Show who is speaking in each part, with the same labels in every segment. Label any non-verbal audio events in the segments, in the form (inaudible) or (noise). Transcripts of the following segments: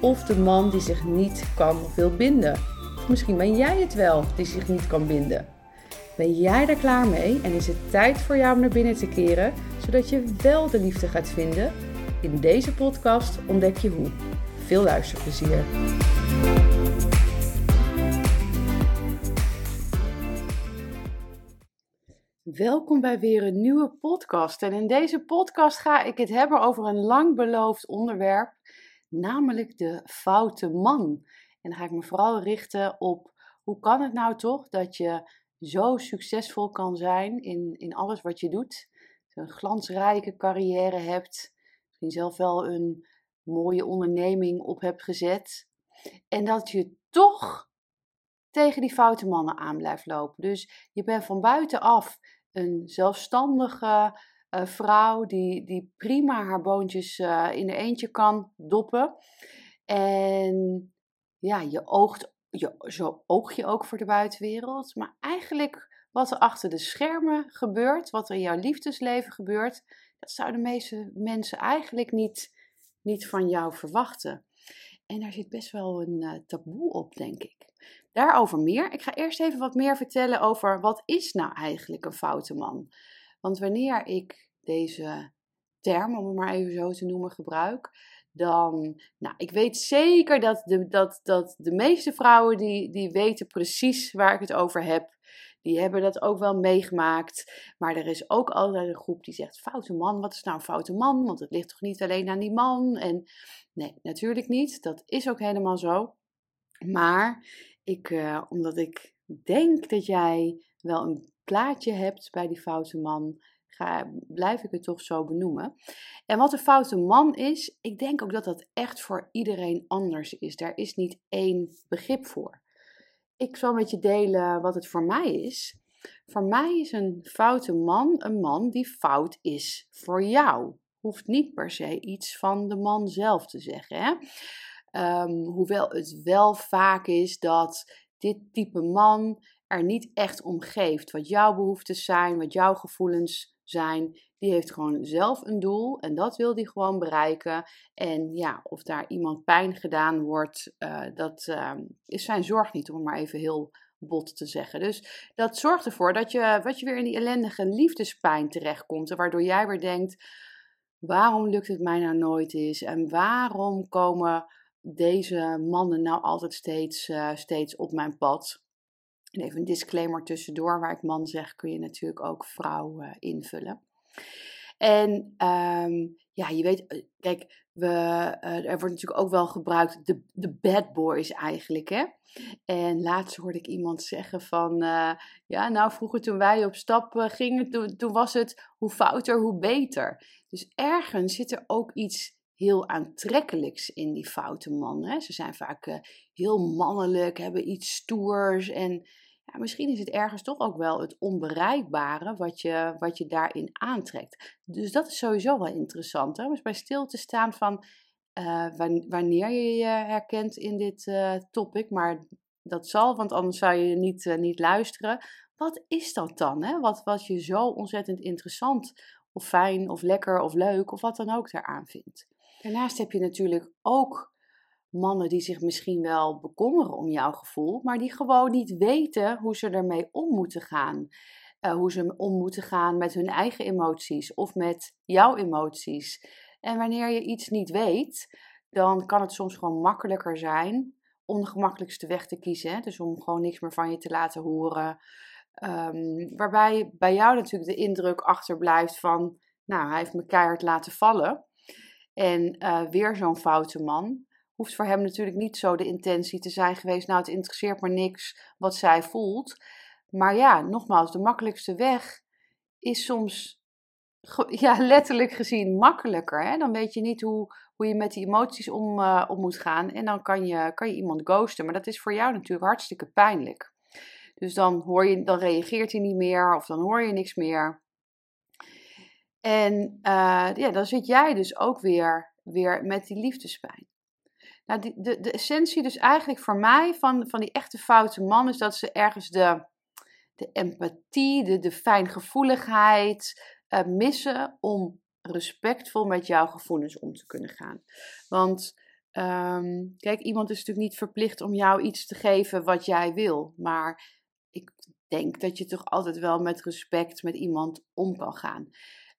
Speaker 1: of de man die zich niet kan wil binden. Of misschien ben jij het wel die zich niet kan binden. Ben jij er klaar mee en is het tijd voor jou om naar binnen te keren, zodat je wel de liefde gaat vinden? In deze podcast ontdek je hoe. Veel luisterplezier. Welkom bij weer een nieuwe podcast. En in deze podcast ga ik het hebben over een lang beloofd onderwerp, namelijk de foute man. En dan ga ik me vooral richten op hoe kan het nou toch dat je zo succesvol kan zijn in, in alles wat je doet. Een glansrijke carrière hebt, misschien zelf wel een mooie onderneming op hebt gezet. En dat je toch tegen die foute mannen aan blijft lopen. Dus je bent van buitenaf een zelfstandige uh, vrouw die, die prima haar boontjes uh, in de eentje kan doppen. En ja, je oogt, je, zo oog je ook voor de buitenwereld. Maar eigenlijk wat er achter de schermen gebeurt, wat er in jouw liefdesleven gebeurt, dat zouden de meeste mensen eigenlijk niet, niet van jou verwachten. En daar zit best wel een uh, taboe op, denk ik. Daarover meer. Ik ga eerst even wat meer vertellen over wat is nou eigenlijk een foute man. Want wanneer ik deze term, om het maar even zo te noemen, gebruik, dan, nou, ik weet zeker dat de, dat, dat de meeste vrouwen die, die weten precies waar ik het over heb. Die hebben dat ook wel meegemaakt. Maar er is ook altijd een groep die zegt: Foute man, wat is nou een foute man? Want het ligt toch niet alleen aan die man? En nee, natuurlijk niet. Dat is ook helemaal zo. Maar ik, uh, omdat ik denk dat jij wel een plaatje hebt bij die foute man, ga, blijf ik het toch zo benoemen. En wat een foute man is, ik denk ook dat dat echt voor iedereen anders is. Daar is niet één begrip voor. Ik zal met je delen wat het voor mij is. Voor mij is een foute man een man die fout is voor jou. Hoeft niet per se iets van de man zelf te zeggen. Hè? Um, hoewel het wel vaak is dat dit type man er niet echt om geeft wat jouw behoeftes zijn, wat jouw gevoelens zijn. Die heeft gewoon zelf een doel en dat wil die gewoon bereiken. En ja, of daar iemand pijn gedaan wordt, uh, dat uh, is zijn zorg niet, om maar even heel bot te zeggen. Dus dat zorgt ervoor dat je, wat je weer in die ellendige liefdespijn terechtkomt. Waardoor jij weer denkt, waarom lukt het mij nou nooit eens? En waarom komen deze mannen nou altijd steeds, uh, steeds op mijn pad? En even een disclaimer tussendoor, waar ik man zeg, kun je natuurlijk ook vrouw uh, invullen. En um, ja, je weet, eh, kijk, we, uh, er wordt natuurlijk ook wel gebruikt de, de bad boys eigenlijk, hè. En laatst hoorde ik iemand zeggen van, ja, nou vroeger toen wij op stap gingen, toen, toen was het hoe fouter, hoe beter. Dus ergens zit er ook iets heel aantrekkelijks in die foute man. Hè? Ze zijn vaak heel mannelijk, hebben iets stoers en ja, misschien is het ergens toch ook wel het onbereikbare wat je, wat je daarin aantrekt. Dus dat is sowieso wel interessant. Om eens bij stil te staan van uh, wanneer je je herkent in dit uh, topic. Maar dat zal, want anders zou je niet, uh, niet luisteren. Wat is dat dan? Hè? Wat, wat je zo ontzettend interessant of fijn of lekker of leuk of wat dan ook daaraan vindt. Daarnaast heb je natuurlijk ook mannen die zich misschien wel bekommeren om jouw gevoel, maar die gewoon niet weten hoe ze ermee om moeten gaan. Uh, hoe ze om moeten gaan met hun eigen emoties of met jouw emoties. En wanneer je iets niet weet, dan kan het soms gewoon makkelijker zijn om de gemakkelijkste weg te kiezen. Dus om gewoon niks meer van je te laten horen. Um, waarbij bij jou natuurlijk de indruk achterblijft van, nou, hij heeft me keihard laten vallen. En uh, weer zo'n foute man hoeft voor hem natuurlijk niet zo de intentie te zijn geweest. Nou, het interesseert me niks wat zij voelt. Maar ja, nogmaals, de makkelijkste weg is soms (laughs) ja, letterlijk gezien makkelijker. Hè? Dan weet je niet hoe, hoe je met die emoties om, uh, om moet gaan. En dan kan je, kan je iemand ghosten. Maar dat is voor jou natuurlijk hartstikke pijnlijk. Dus dan, hoor je, dan reageert hij niet meer of dan hoor je niks meer. En uh, ja, dan zit jij dus ook weer, weer met die liefdespijn. Nou, de, de essentie dus eigenlijk voor mij van, van die echte foute man is dat ze ergens de, de empathie, de, de fijngevoeligheid uh, missen om respectvol met jouw gevoelens om te kunnen gaan. Want um, kijk, iemand is natuurlijk niet verplicht om jou iets te geven wat jij wil. Maar ik denk dat je toch altijd wel met respect met iemand om kan gaan.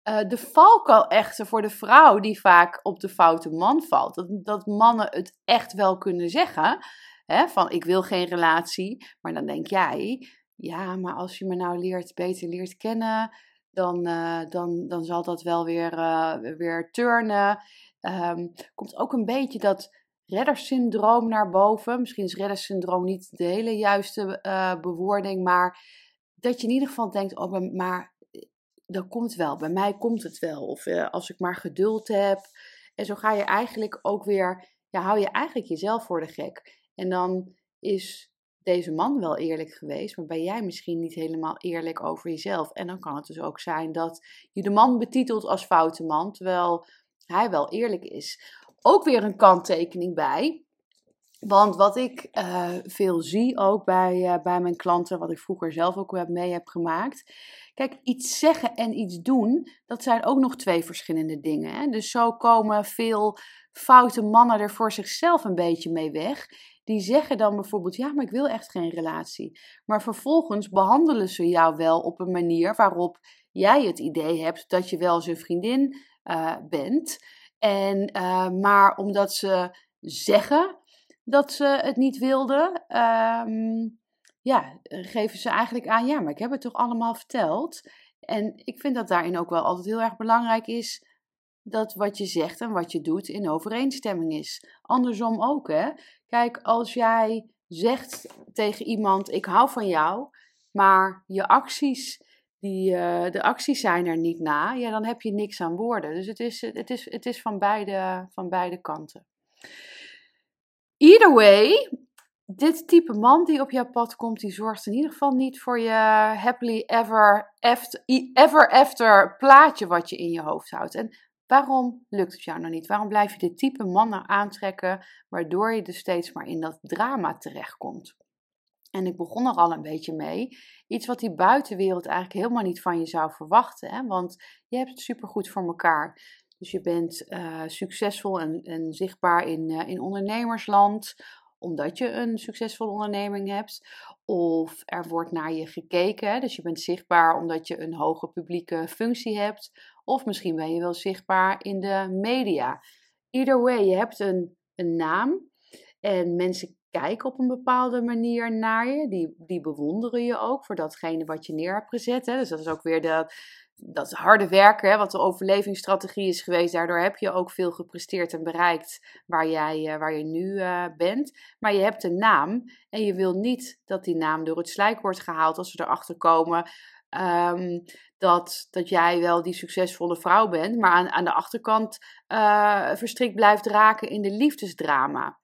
Speaker 1: Uh, de valkuil echter voor de vrouw die vaak op de foute man valt. Dat, dat mannen het echt wel kunnen zeggen. Hè, van ik wil geen relatie. Maar dan denk jij, ja, maar als je me nou leert, beter leert kennen, dan, uh, dan, dan zal dat wel weer, uh, weer turnen. Um, komt ook een beetje dat reddersyndroom naar boven. Misschien is reddersyndroom niet de hele juiste bewoording, maar dat je in ieder geval denkt, oh, maar dat komt wel, bij mij komt het wel. Of als ik maar geduld heb. En zo ga je eigenlijk ook weer, ja, hou je eigenlijk jezelf voor de gek. En dan is deze man wel eerlijk geweest, maar ben jij misschien niet helemaal eerlijk over jezelf. En dan kan het dus ook zijn dat je de man betitelt als foute man, terwijl hij wel eerlijk is. Ook weer een kanttekening bij. Want wat ik uh, veel zie ook bij, uh, bij mijn klanten, wat ik vroeger zelf ook mee heb gemaakt. Kijk, iets zeggen en iets doen, dat zijn ook nog twee verschillende dingen. Hè? Dus zo komen veel foute mannen er voor zichzelf een beetje mee weg die zeggen dan bijvoorbeeld: Ja, maar ik wil echt geen relatie. Maar vervolgens behandelen ze jou wel op een manier waarop jij het idee hebt dat je wel zijn vriendin uh, bent. En, maar omdat ze zeggen dat ze het niet wilden, um, ja, geven ze eigenlijk aan: Ja, maar ik heb het toch allemaal verteld. En ik vind dat daarin ook wel altijd heel erg belangrijk is dat wat je zegt en wat je doet in overeenstemming is. Andersom ook, hè. Kijk, als jij zegt tegen iemand: Ik hou van jou, maar je acties, die, uh, de acties zijn er niet na, ja, dan heb je niks aan woorden. Dus het is, het is, het is van, beide, van beide kanten. Either way, dit type man die op jouw pad komt, die zorgt in ieder geval niet voor je happily ever after, ever after plaatje wat je in je hoofd houdt. En Waarom lukt het jou nou niet? Waarom blijf je dit type mannen aantrekken, waardoor je dus steeds maar in dat drama terechtkomt? En ik begon er al een beetje mee. Iets wat die buitenwereld eigenlijk helemaal niet van je zou verwachten. Hè? Want je hebt het supergoed voor elkaar. Dus je bent uh, succesvol en, en, zichtbaar in, uh, in ondernemersland omdat je een succesvolle onderneming hebt. Of er wordt naar je gekeken, dus je bent zichtbaar omdat je een hoge publieke functie hebt. Of misschien ben je wel zichtbaar in de media. Either way, je hebt een, een naam en mensen kijken op een bepaalde manier naar je. Die, die bewonderen je ook voor datgene wat je neer hebt gezet. Hè. Dus dat is ook weer de, dat harde werken, hè, wat de overlevingsstrategie is geweest. Daardoor heb je ook veel gepresteerd en bereikt waar jij, uh, waar je nu uh, bent. Maar je hebt een naam en je wil niet dat die naam door het slijk wordt gehaald als we erachter komen. Um, dat, dat jij wel die succesvolle vrouw bent, maar aan, aan de achterkant uh, verstrikt blijft raken in de liefdesdrama.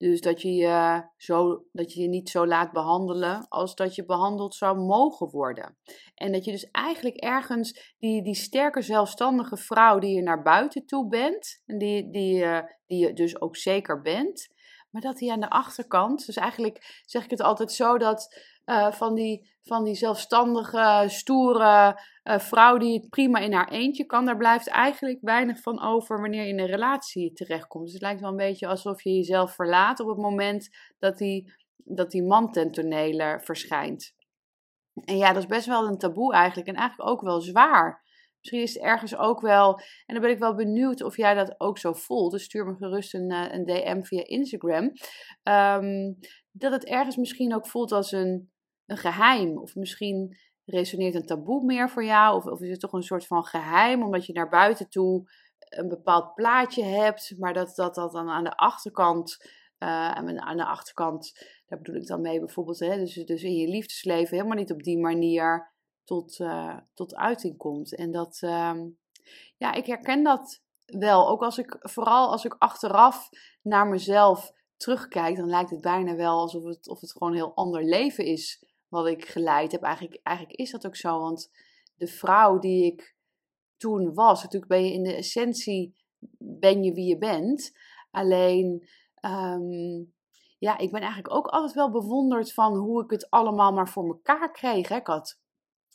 Speaker 1: Dus dat je, je zo, dat je je niet zo laat behandelen als dat je behandeld zou mogen worden. En dat je dus eigenlijk ergens die, die sterke zelfstandige vrouw die je naar buiten toe bent, en die, die, uh, die je dus ook zeker bent, maar dat die aan de achterkant, dus eigenlijk zeg ik het altijd zo dat uh, van, die, van die zelfstandige, stoere uh, vrouw die het prima in haar eentje kan, daar blijft eigenlijk weinig van over wanneer je in een relatie terechtkomt. Dus het lijkt wel een beetje alsof je jezelf verlaat op het moment dat die, dat die man ten verschijnt. En ja, dat is best wel een taboe eigenlijk en eigenlijk ook wel zwaar. Misschien is het ergens ook wel, en dan ben ik wel benieuwd of jij dat ook zo voelt. Dus stuur me gerust een, eh, een DM via Instagram. Um, dat het ergens misschien ook voelt als een, een geheim. Of misschien resoneert een taboe meer voor jou. Of, of is het toch een soort van geheim, omdat je naar buiten toe een bepaald plaatje hebt. Maar dat dat, dat dan aan de achterkant. Uh, aan de achterkant, daar bedoel ik dan mee bijvoorbeeld. Hè, dus, dus in je liefdesleven helemaal niet op die manier tot, uh, tot uiting komt. En dat, uh, Ja, ik herken dat wel. Ook als ik, vooral als ik achteraf naar mezelf terugkijk, dan lijkt het bijna wel alsof het, of het gewoon een heel ander leven is wat ik geleid heb. Eigenlijk, eigenlijk is dat ook zo, want de vrouw die ik toen was, natuurlijk ben je in de essentie, ben je wie je bent. Alleen, ehm, ja, ik ben eigenlijk ook altijd wel bewonderd van hoe ik het allemaal maar voor mekaar kreeg. Hè. Ik had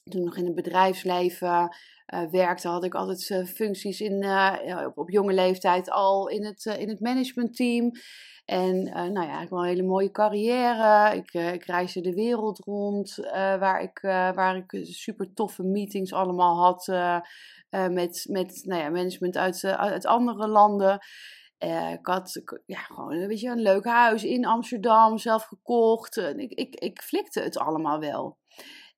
Speaker 1: toen nog in het bedrijfsleven uh, werkte, had ik altijd uh, functies in, uh, op, op, jonge leeftijd al in het, in het managementteam. En nou ja, ik wel een hele mooie carrière. Ik, ik reisde de wereld rond, waar, ik, waar ik super toffe meetings allemaal had met, met nou ja, management uit, uit andere landen. ik had ja, gewoon een beetje een leuk huis in Amsterdam, zelf gekocht. ik, ik, ik flikte het allemaal wel.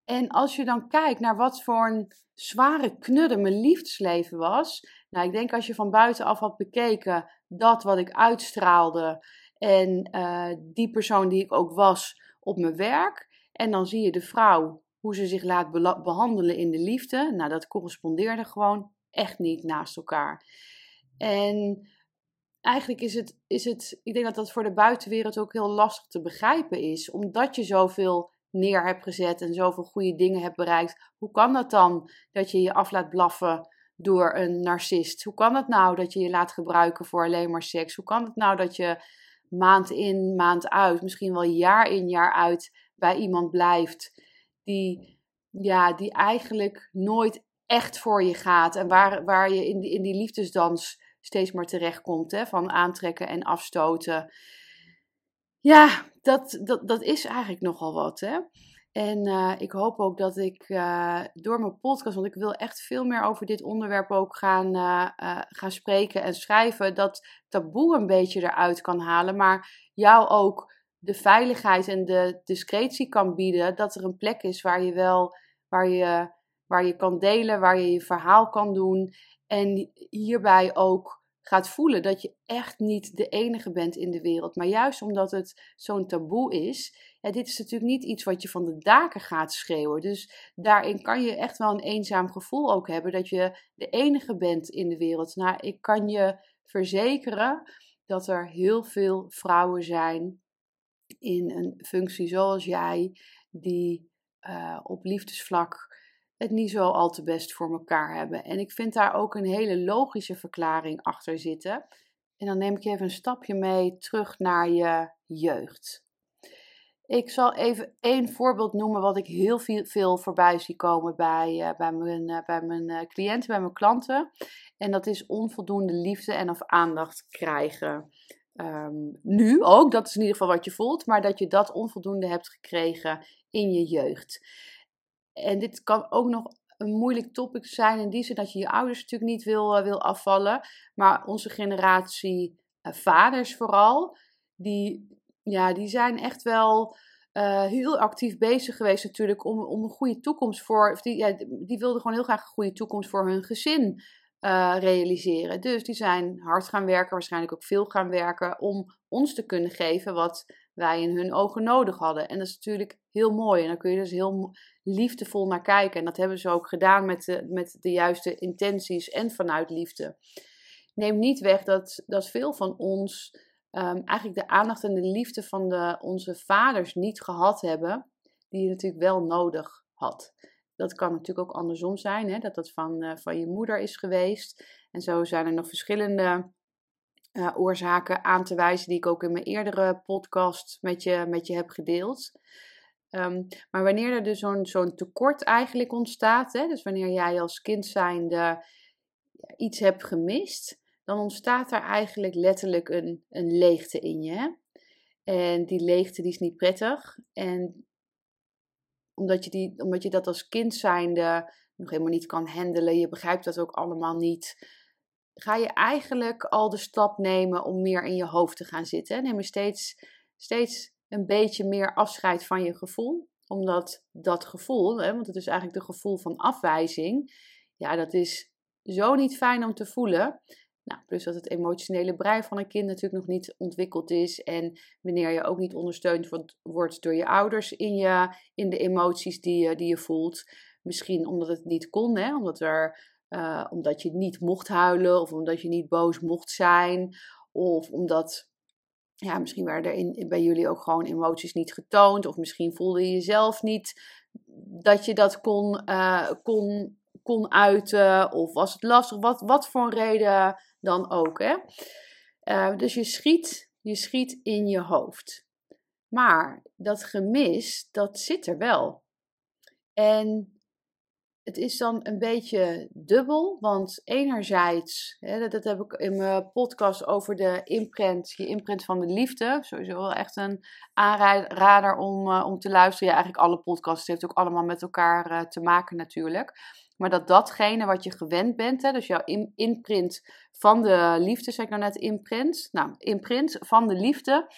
Speaker 1: En als je dan kijkt naar wat voor een zware knudde mijn liefdesleven was. Nou, ik denk als je van buitenaf had bekeken dat wat ik uitstraalde en uh, die persoon die ik ook was op mijn werk. En dan zie je de vrouw, hoe ze zich laat behandelen in de liefde. Nou, dat correspondeerde gewoon echt niet naast elkaar. En eigenlijk is het, is het, ik denk dat dat voor de buitenwereld ook heel lastig te begrijpen is, omdat je zoveel neer hebt gezet en zoveel goede dingen hebt bereikt. Hoe kan dat dan dat je je af laat blaffen door een narcist? Hoe kan het nou dat je je laat gebruiken voor alleen maar seks? Hoe kan het nou dat je maand in, maand uit, misschien wel jaar in, jaar uit bij iemand blijft die, ja, die eigenlijk nooit echt voor je gaat en waar, waar je in die, in die liefdesdans steeds maar terechtkomt, hè, van aantrekken en afstoten. Ja, dat, dat, dat is eigenlijk nogal wat. Hè? En uh, ik hoop ook dat ik uh, door mijn podcast, want ik wil echt veel meer over dit onderwerp ook gaan, uh, gaan spreken en schrijven, dat taboe een beetje eruit kan halen, maar jou ook de veiligheid en de discretie kan bieden, dat er een plek is waar je wel, waar je, waar je kan delen, waar je je verhaal kan doen. En hierbij ook gaat voelen dat je echt niet de enige bent in de wereld. Maar juist omdat het zo'n taboe is, ja, dit is natuurlijk niet iets wat je van de daken gaat schreeuwen. Dus daarin kan je echt wel een eenzaam gevoel ook hebben dat je de enige bent in de wereld. Nou, ik kan je verzekeren dat er heel veel vrouwen zijn in een functie zoals jij, die uh, op liefdesvlak het niet zo al te best voor elkaar hebben. En ik vind daar ook een hele logische verklaring achter zitten. En dan neem ik even een stapje mee terug naar je jeugd. Ik zal even één voorbeeld noemen wat ik heel veel, voorbij zie komen bij, uh, bij mijn, uh, bij mijn uh, cliënten, bij mijn klanten. En dat is onvoldoende liefde en of aandacht krijgen. Um, nu ook, dat is in ieder geval wat je voelt, maar dat je dat onvoldoende hebt gekregen in je jeugd. En dit kan ook nog een moeilijk topic zijn in die zin dat je je ouders natuurlijk niet wil, uh, wil afvallen. Maar onze generatie uh, vaders vooral, die, ja, die zijn echt wel uh, heel actief bezig geweest natuurlijk om, om een goede toekomst voor... Die, ja, die wilden gewoon heel graag een goede toekomst voor hun gezin realiseren. Dus die zijn hard gaan werken, waarschijnlijk ook veel gaan werken om ons te kunnen geven wat wij in hun ogen nodig hadden. En dat is natuurlijk heel mooi. En dan kun je dus heel liefdevol naar kijken. En dat hebben ze ook gedaan met de, met de juiste intenties en vanuit liefde. Neem niet weg dat, dat veel van ons um, eigenlijk de aandacht en de liefde van de, onze vaders niet gehad hebben, die je natuurlijk wel nodig had. Dat kan natuurlijk ook andersom zijn, hè? dat dat van, uh, van je moeder is geweest. En zo zijn er nog verschillende uh, oorzaken aan te wijzen die ik ook in mijn eerdere podcast met je, met je heb gedeeld. Um, maar wanneer er dus zo'n zo'n tekort eigenlijk ontstaat, hè, dus wanneer jij als kind zijnde iets hebt gemist, dan ontstaat er eigenlijk letterlijk een, een leegte in je. Hè? En die leegte die is niet prettig. En omdat je, die, omdat je dat als kind zijnde nog helemaal niet kan handelen, je begrijpt dat ook allemaal niet, ga je eigenlijk al de stap nemen om meer in je hoofd te gaan zitten. Neem je steeds, steeds een beetje meer afscheid van je gevoel. Omdat dat gevoel, hè, want het is eigenlijk de gevoel van afwijzing, ja, dat is zo niet fijn om te voelen. Nou, plus dat het emotionele brein van een kind natuurlijk nog niet ontwikkeld is. En wanneer je ook niet ondersteund wordt door je ouders in, je, in de emoties die je, die je voelt. Misschien omdat het niet kon, hè? omdat er uh, omdat je niet mocht huilen of omdat je niet boos mocht zijn. Of omdat ja, misschien werden er in, bij jullie ook gewoon emoties niet getoond. Of misschien voelde je jezelf niet dat je dat kon, uh, kon, kon uiten. Of was het lastig, wat, wat voor een reden dan ook. Hè? Uh, dus je schiet, je schiet in je hoofd. Maar dat gemis, dat zit er wel. En het is dan een beetje dubbel, want enerzijds, hè, dat, heb ik in mijn podcast over de imprint, je imprint van de liefde, sowieso wel echt een aanrader om, uh, om te luisteren. Ja, eigenlijk alle podcasts heeft ook allemaal met elkaar uh, te maken natuurlijk. Maar dat datgene wat je gewend bent, hè, dus jouw in, imprint van de liefde, zeg ik nou net imprint, nou imprint van de liefde,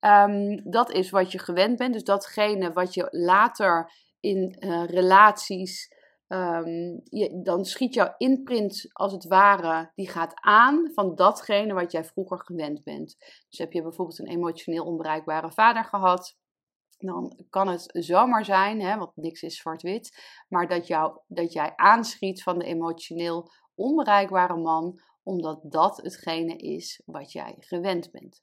Speaker 1: um, dat is wat je gewend bent. Dus datgene wat je later in uh, relaties Um, je, dan schiet jouw imprint als het ware, die gaat aan van datgene wat jij vroeger gewend bent. Dus heb je bijvoorbeeld een emotioneel onbereikbare vader gehad, dan kan het zomaar zijn, hè, want niks is zwart-wit, maar dat, jou, dat jij aanschiet van de emotioneel onbereikbare man, omdat dat hetgene is wat jij gewend bent.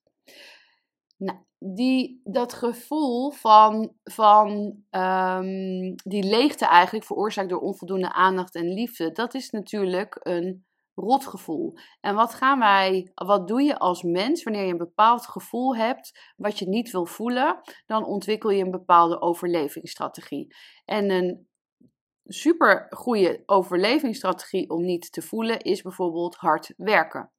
Speaker 1: Nou, die, dat gevoel van, van um, die leegte eigenlijk veroorzaakt door onvoldoende aandacht en liefde, dat is natuurlijk een rotgevoel. En wat gaan wij, wat doe je als mens wanneer je een bepaald gevoel hebt wat je niet wil voelen? Dan ontwikkel je een bepaalde overlevingsstrategie. En een super goede overlevingsstrategie om niet te voelen is bijvoorbeeld hard werken.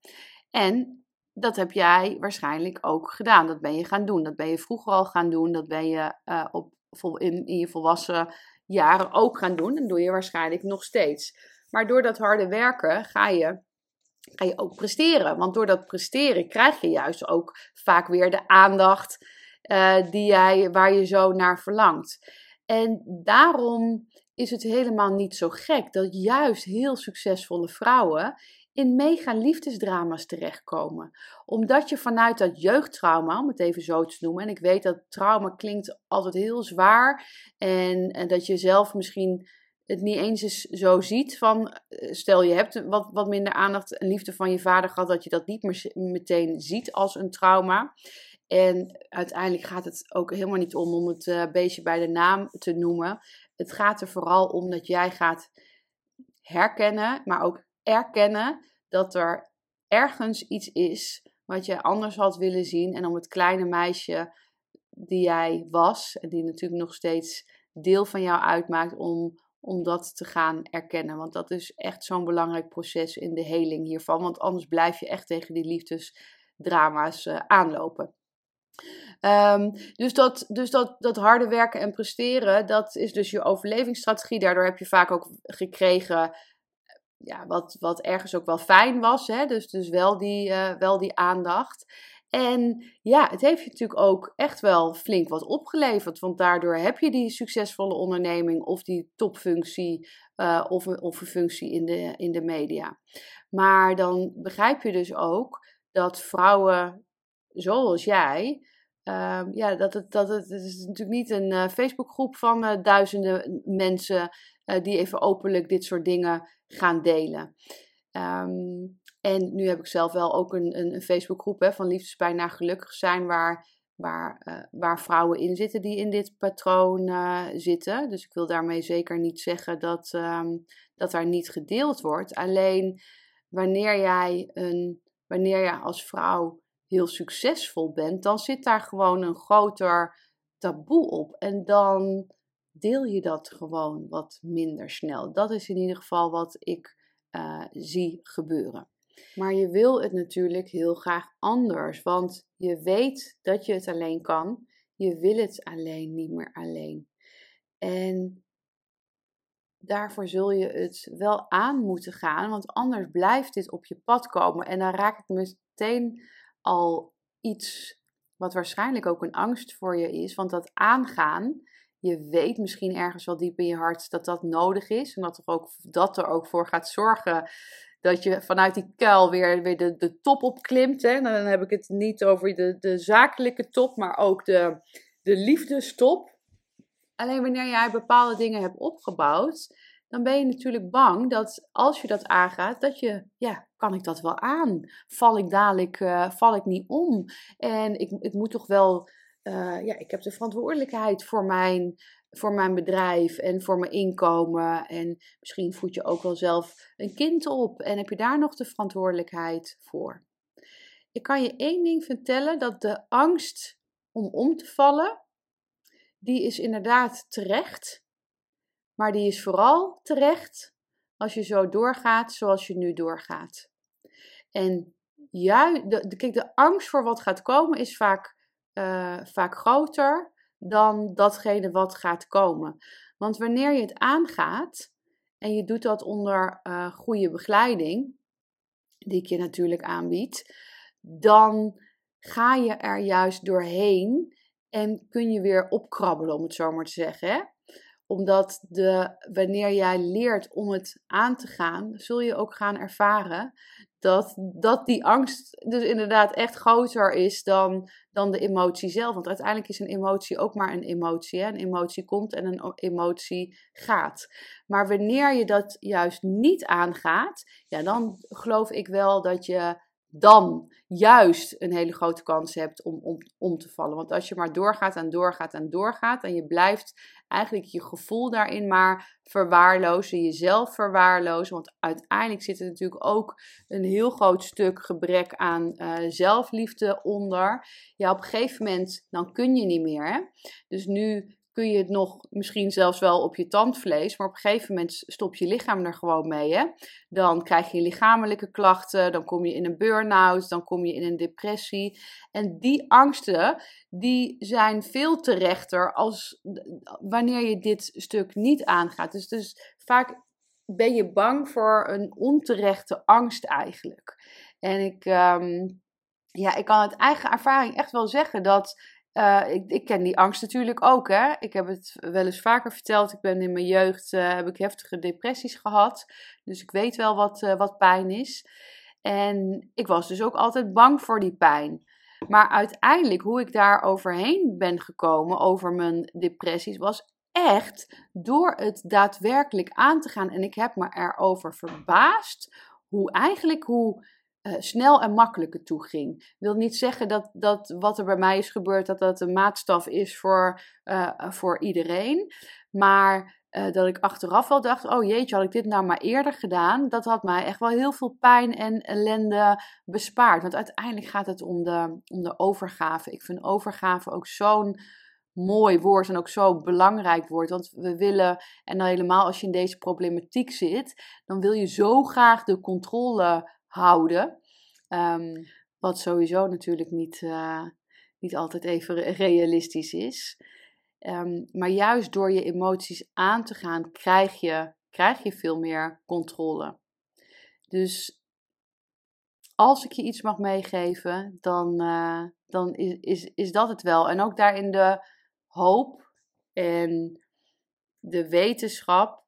Speaker 1: En dat heb jij waarschijnlijk ook gedaan. Dat ben je gaan doen. Dat ben je vroeger al gaan doen. Dat ben je uh, op, in, in je volwassen jaren ook gaan doen. En doe je waarschijnlijk nog steeds. Maar door dat harde werken ga je, ga je ook presteren. Want door dat presteren krijg je juist ook vaak weer de aandacht uh, die jij, waar je zo naar verlangt. En daarom is het helemaal niet zo gek dat juist heel succesvolle vrouwen in mega liefdesdrama's terechtkomen. Omdat je vanuit dat jeugdtrauma, om het even zo te noemen, en ik weet dat trauma klinkt altijd heel zwaar en, en dat je zelf misschien het niet eens is zo ziet van, eh, stel je hebt wat, wat minder aandacht en liefde van je vader gehad, dat je dat niet meer meteen ziet als een trauma. En uiteindelijk gaat het ook helemaal niet om om het uh, beestje bij de naam te noemen. Het gaat er vooral om dat jij gaat herkennen, maar ook erkennen dat er ergens iets is wat je anders had willen zien. En om het kleine meisje die jij was, en die natuurlijk nog steeds deel van jou uitmaakt, om, om dat te gaan erkennen. Want dat is echt zo'n belangrijk proces in de heling hiervan. Want anders blijf je echt tegen die liefdesdrama's uh, aanlopen. Um, dus dat, dus dat, dat harde werken en presteren, dat is dus je overlevingsstrategie. Daardoor heb je vaak ook gekregen ja, wat, wat ergens ook wel fijn was. Hè? Dus, dus wel, die, uh, wel die aandacht. En ja, het heeft je natuurlijk ook echt wel flink wat opgeleverd. Want daardoor heb je die succesvolle onderneming of die topfunctie uh, of, of een functie in de, in de media. Maar dan begrijp je dus ook dat vrouwen zoals jij. Uh, ja, dat het, dat het, het is natuurlijk niet een uh, Facebookgroep van duizenden mensen die even openlijk dit soort dingen gaan delen. Ehm, en nu heb ik zelf wel ook een, een, een Facebookgroep van liefdespijn naar gelukkig zijn, waar, waar, uh, waar vrouwen in zitten die in dit patroon uh, zitten. Dus ik wil daarmee zeker niet zeggen dat, um, dat daar niet gedeeld wordt. Alleen wanneer jij, een, wanneer jij als vrouw heel succesvol bent, dan zit daar gewoon een groter taboe op. En dan deel je dat gewoon wat minder snel. Dat is in ieder geval wat ik uh, zie gebeuren. Maar je wil het natuurlijk heel graag anders, want je weet dat je het alleen kan. Je wil het alleen niet meer alleen. En daarvoor zul je het wel aan moeten gaan, want anders blijft dit op je pad komen. En dan raak ik meteen al iets wat waarschijnlijk ook een angst voor je is, want dat aangaan, je weet misschien ergens wel diep in je hart dat dat nodig is. En dat er ook, dat er ook voor gaat zorgen dat je vanuit die kuil weer, weer de, de top opklimt. Hè. Dan heb ik het niet over de, de zakelijke top, maar ook de, de liefdestop. Alleen wanneer jij bepaalde dingen hebt opgebouwd, dan ben je natuurlijk bang dat als je dat aangaat, dat je, ja, kan ik dat wel aan? Val ik dadelijk, uh, val ik niet om? En ik, ik moet toch wel, uh, ja, ik heb de verantwoordelijkheid voor mijn, voor mijn bedrijf en voor mijn inkomen. En misschien voed je ook wel zelf een kind op en heb je daar nog de verantwoordelijkheid voor. Ik kan je één ding vertellen, dat de angst om om te vallen, die is inderdaad terecht. Maar die is vooral terecht als je zo doorgaat zoals je nu doorgaat. En juist, de, kijk, de angst voor wat gaat komen is vaak, uh, vaak groter dan datgene wat gaat komen. Want wanneer je het aangaat en je doet dat onder uh, goede begeleiding, die ik je natuurlijk aanbied, dan ga je er juist doorheen en kun je weer opkrabbelen, om het zo maar te zeggen. Hè? Omdat de, wanneer jij leert om het aan te gaan, zul je ook gaan ervaren dat, dat die angst dus inderdaad echt groter is dan, dan de emotie zelf. Want uiteindelijk is een emotie ook maar een emotie. Hè? Een emotie komt en een emotie gaat. Maar wanneer je dat juist niet aangaat, ja, dan geloof ik wel dat je dan juist een hele grote kans hebt om, om, om te vallen. Want als je maar doorgaat en doorgaat en doorgaat en je blijft eigenlijk je gevoel daarin maar verwaarlozen, jezelf verwaarlozen. Want uiteindelijk zit er natuurlijk ook een heel groot stuk gebrek aan uh, zelfliefde onder. Ja, op een gegeven moment dan kun je niet meer. Hè? Dus nu kun je het nog misschien zelfs wel op je tandvlees, maar op een gegeven moment stop je lichaam er gewoon mee. Hè? Dan krijg je lichamelijke klachten, dan kom je in een burn-out, dan kom je in een depressie. En die angsten, die zijn veel terechter als wanneer je dit stuk niet aangaat. Dus, dus vaak ben je bang voor een onterechte angst eigenlijk. En ik, um, ja, ik kan uit eigen ervaring echt wel zeggen dat uh, ik, ik, ken die angst natuurlijk ook. Hè? Ik heb het wel eens vaker verteld. Ik ben in mijn jeugd uh, heb ik heftige depressies gehad. Dus ik weet wel wat, uh, wat pijn is. En ik was dus ook altijd bang voor die pijn. Maar uiteindelijk, hoe ik daar overheen ben gekomen over mijn depressies, was echt door het daadwerkelijk aan te gaan. En ik heb me erover verbaasd hoe eigenlijk hoe uh, snel en makkelijker toe ging. wil niet zeggen dat, dat wat er bij mij is gebeurd, dat dat een maatstaf is voor, uh, voor iedereen. Maar uh, dat ik achteraf wel dacht, oh jeetje, had ik dit nou maar eerder gedaan, dat had mij echt wel heel veel pijn en ellende bespaard. Want uiteindelijk gaat het om de, om de overgave. Ik vind overgave ook zo'n mooi woord en ook zo belangrijk woord. Want we willen, en dan helemaal als je in deze problematiek zit, dan wil je zo graag de controle houden. Um, wat sowieso natuurlijk niet, uh, niet altijd even realistisch is. Um, maar juist door je emoties aan te gaan, krijg je, krijg je veel meer controle. Dus als ik je iets mag meegeven, dan, uh, dan is, is, is dat het wel. En ook daarin de hoop en de wetenschap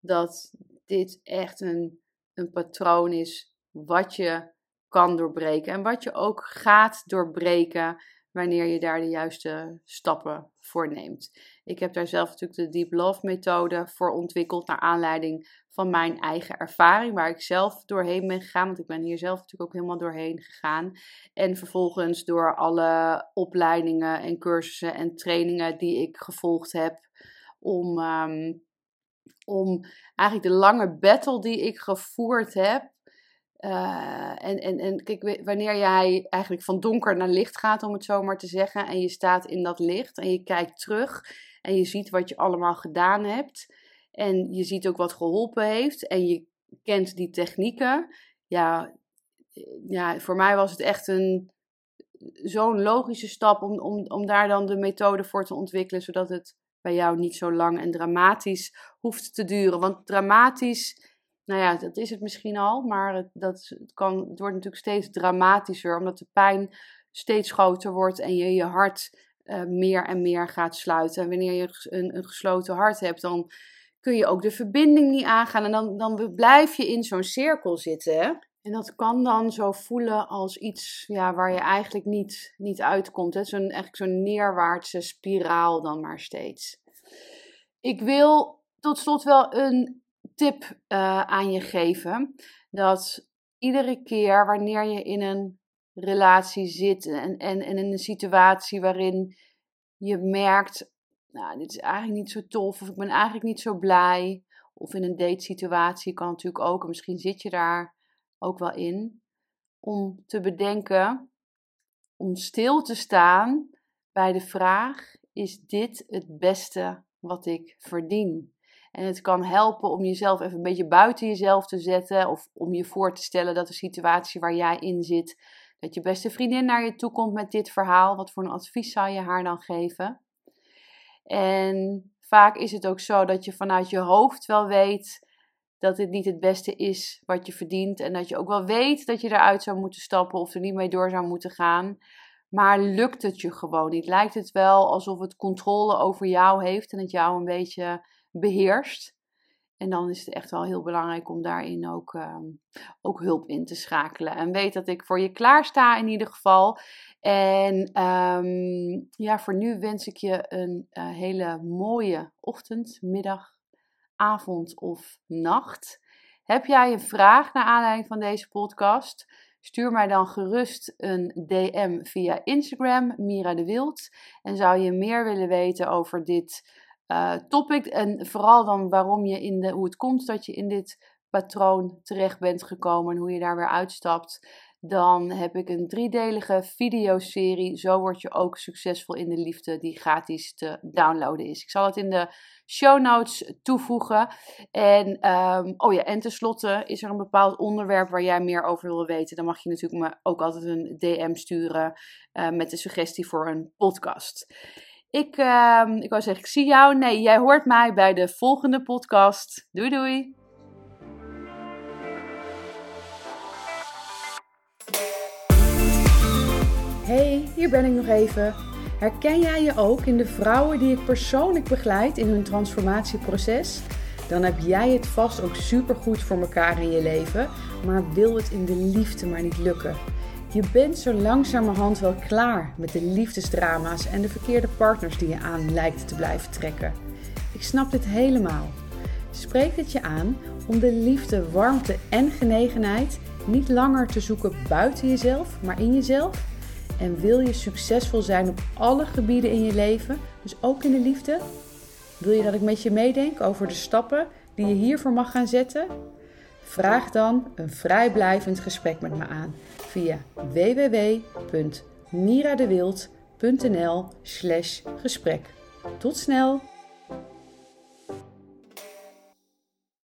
Speaker 1: dat dit echt een, een patroon is wat je kan doorbreken en wat je ook gaat doorbreken wanneer je daar de juiste stappen voor neemt. Ik heb daar zelf natuurlijk de Deep Love methode voor ontwikkeld naar aanleiding van mijn eigen ervaring, waar ik zelf doorheen ben gegaan, want ik ben hier zelf natuurlijk ook helemaal doorheen gegaan. En vervolgens door alle opleidingen en cursussen en trainingen die ik gevolgd heb om, um, om eigenlijk de lange battle die ik gevoerd heb, uh, en, en, en kijk, wanneer jij eigenlijk van donker naar licht gaat, om het zo maar te zeggen, en je staat in dat licht en je kijkt terug en je ziet wat je allemaal gedaan hebt en je ziet ook wat geholpen heeft en je kent die technieken, ja, ja voor mij was het echt een, zo'n logische stap om, om, om daar dan de methode voor te ontwikkelen, zodat het bij jou niet zo lang en dramatisch hoeft te duren. Want dramatisch nou ja, dat is het misschien al, maar het, dat, kan, wordt natuurlijk steeds dramatischer, omdat de pijn steeds groter wordt en je je hart uh, meer en meer gaat sluiten. En wanneer je een, een gesloten hart hebt, dan kun je ook de verbinding niet aangaan en dan, dan blijf je in zo'n cirkel zitten. En dat kan dan zo voelen als iets ja, waar je eigenlijk niet, niet uitkomt. Zo'n, eigenlijk zo'n neerwaartse spiraal dan maar steeds. Ik wil tot slot wel een tip uh, aan je geven. Dat iedere keer wanneer je in een relatie zit en, en, en in een situatie waarin je merkt, nou, dit is eigenlijk niet zo tof, of ik ben eigenlijk niet zo blij, of in een datesituatie kan natuurlijk ook, en misschien zit je daar ook wel in, om te bedenken, om stil te staan bij de vraag: is dit het beste wat ik verdien? En het kan helpen om jezelf even een beetje buiten jezelf te zetten. Of om je voor te stellen dat de situatie waar jij in zit, dat je beste vriendin naar je toe komt met dit verhaal. Wat voor een advies zou je haar dan geven? En vaak is het ook zo dat je vanuit je hoofd wel weet dat dit niet het beste is wat je verdient. En dat je ook wel weet dat je eruit zou moeten stappen of er niet mee door zou moeten gaan. Maar lukt het je gewoon niet? Lijkt het wel alsof het controle over jou heeft en het jou een beetje beheerst. En dan is het echt wel heel belangrijk om daarin ook, ehm, ook hulp in te schakelen. En weet dat ik voor je klaar sta in ieder geval. En ehm, ja, voor nu wens ik je een uh, hele mooie ochtend, middag, avond of nacht. Heb jij een vraag naar aanleiding van deze podcast? Stuur mij dan gerust een DM via Instagram, Mira de Wild. En zou je meer willen weten over dit uh, topic en vooral dan waarom je in de, hoe het komt dat je in dit patroon terecht bent gekomen en hoe je daar weer uitstapt, dan heb ik een driedelige videoserie. Zo word je ook succesvol in de liefde, die gratis te downloaden is. Ik zal het in de show notes toevoegen. En, um, oh ja, en tenslotte is er een bepaald onderwerp waar jij meer over wil weten. Dan mag je natuurlijk me ook altijd een DM sturen uh, met de suggestie voor een podcast. Ik, uh, ik wou zeggen, ik zie jou. Nee, jij hoort mij bij de volgende podcast. Doei doei! Hey, hier ben ik nog even. Herken jij je ook in de vrouwen die ik persoonlijk begeleid in hun transformatieproces? Dan heb jij het vast ook supergoed voor elkaar in je leven, maar wil het in de liefde maar niet lukken. Je bent zo langzamerhand wel klaar met de liefdesdrama's en de verkeerde partners die je aan lijkt te blijven trekken. Ik snap dit helemaal. Spreek het je aan om de liefde, warmte en genegenheid niet langer te zoeken buiten jezelf, maar in jezelf? En wil je succesvol zijn op alle gebieden in je leven, dus ook in de liefde? Wil je dat ik met je meedenk over de stappen die je hiervoor mag gaan zetten? Vraag dan een vrijblijvend gesprek met me aan via www.miradewild.nl/gesprek. Tot snel!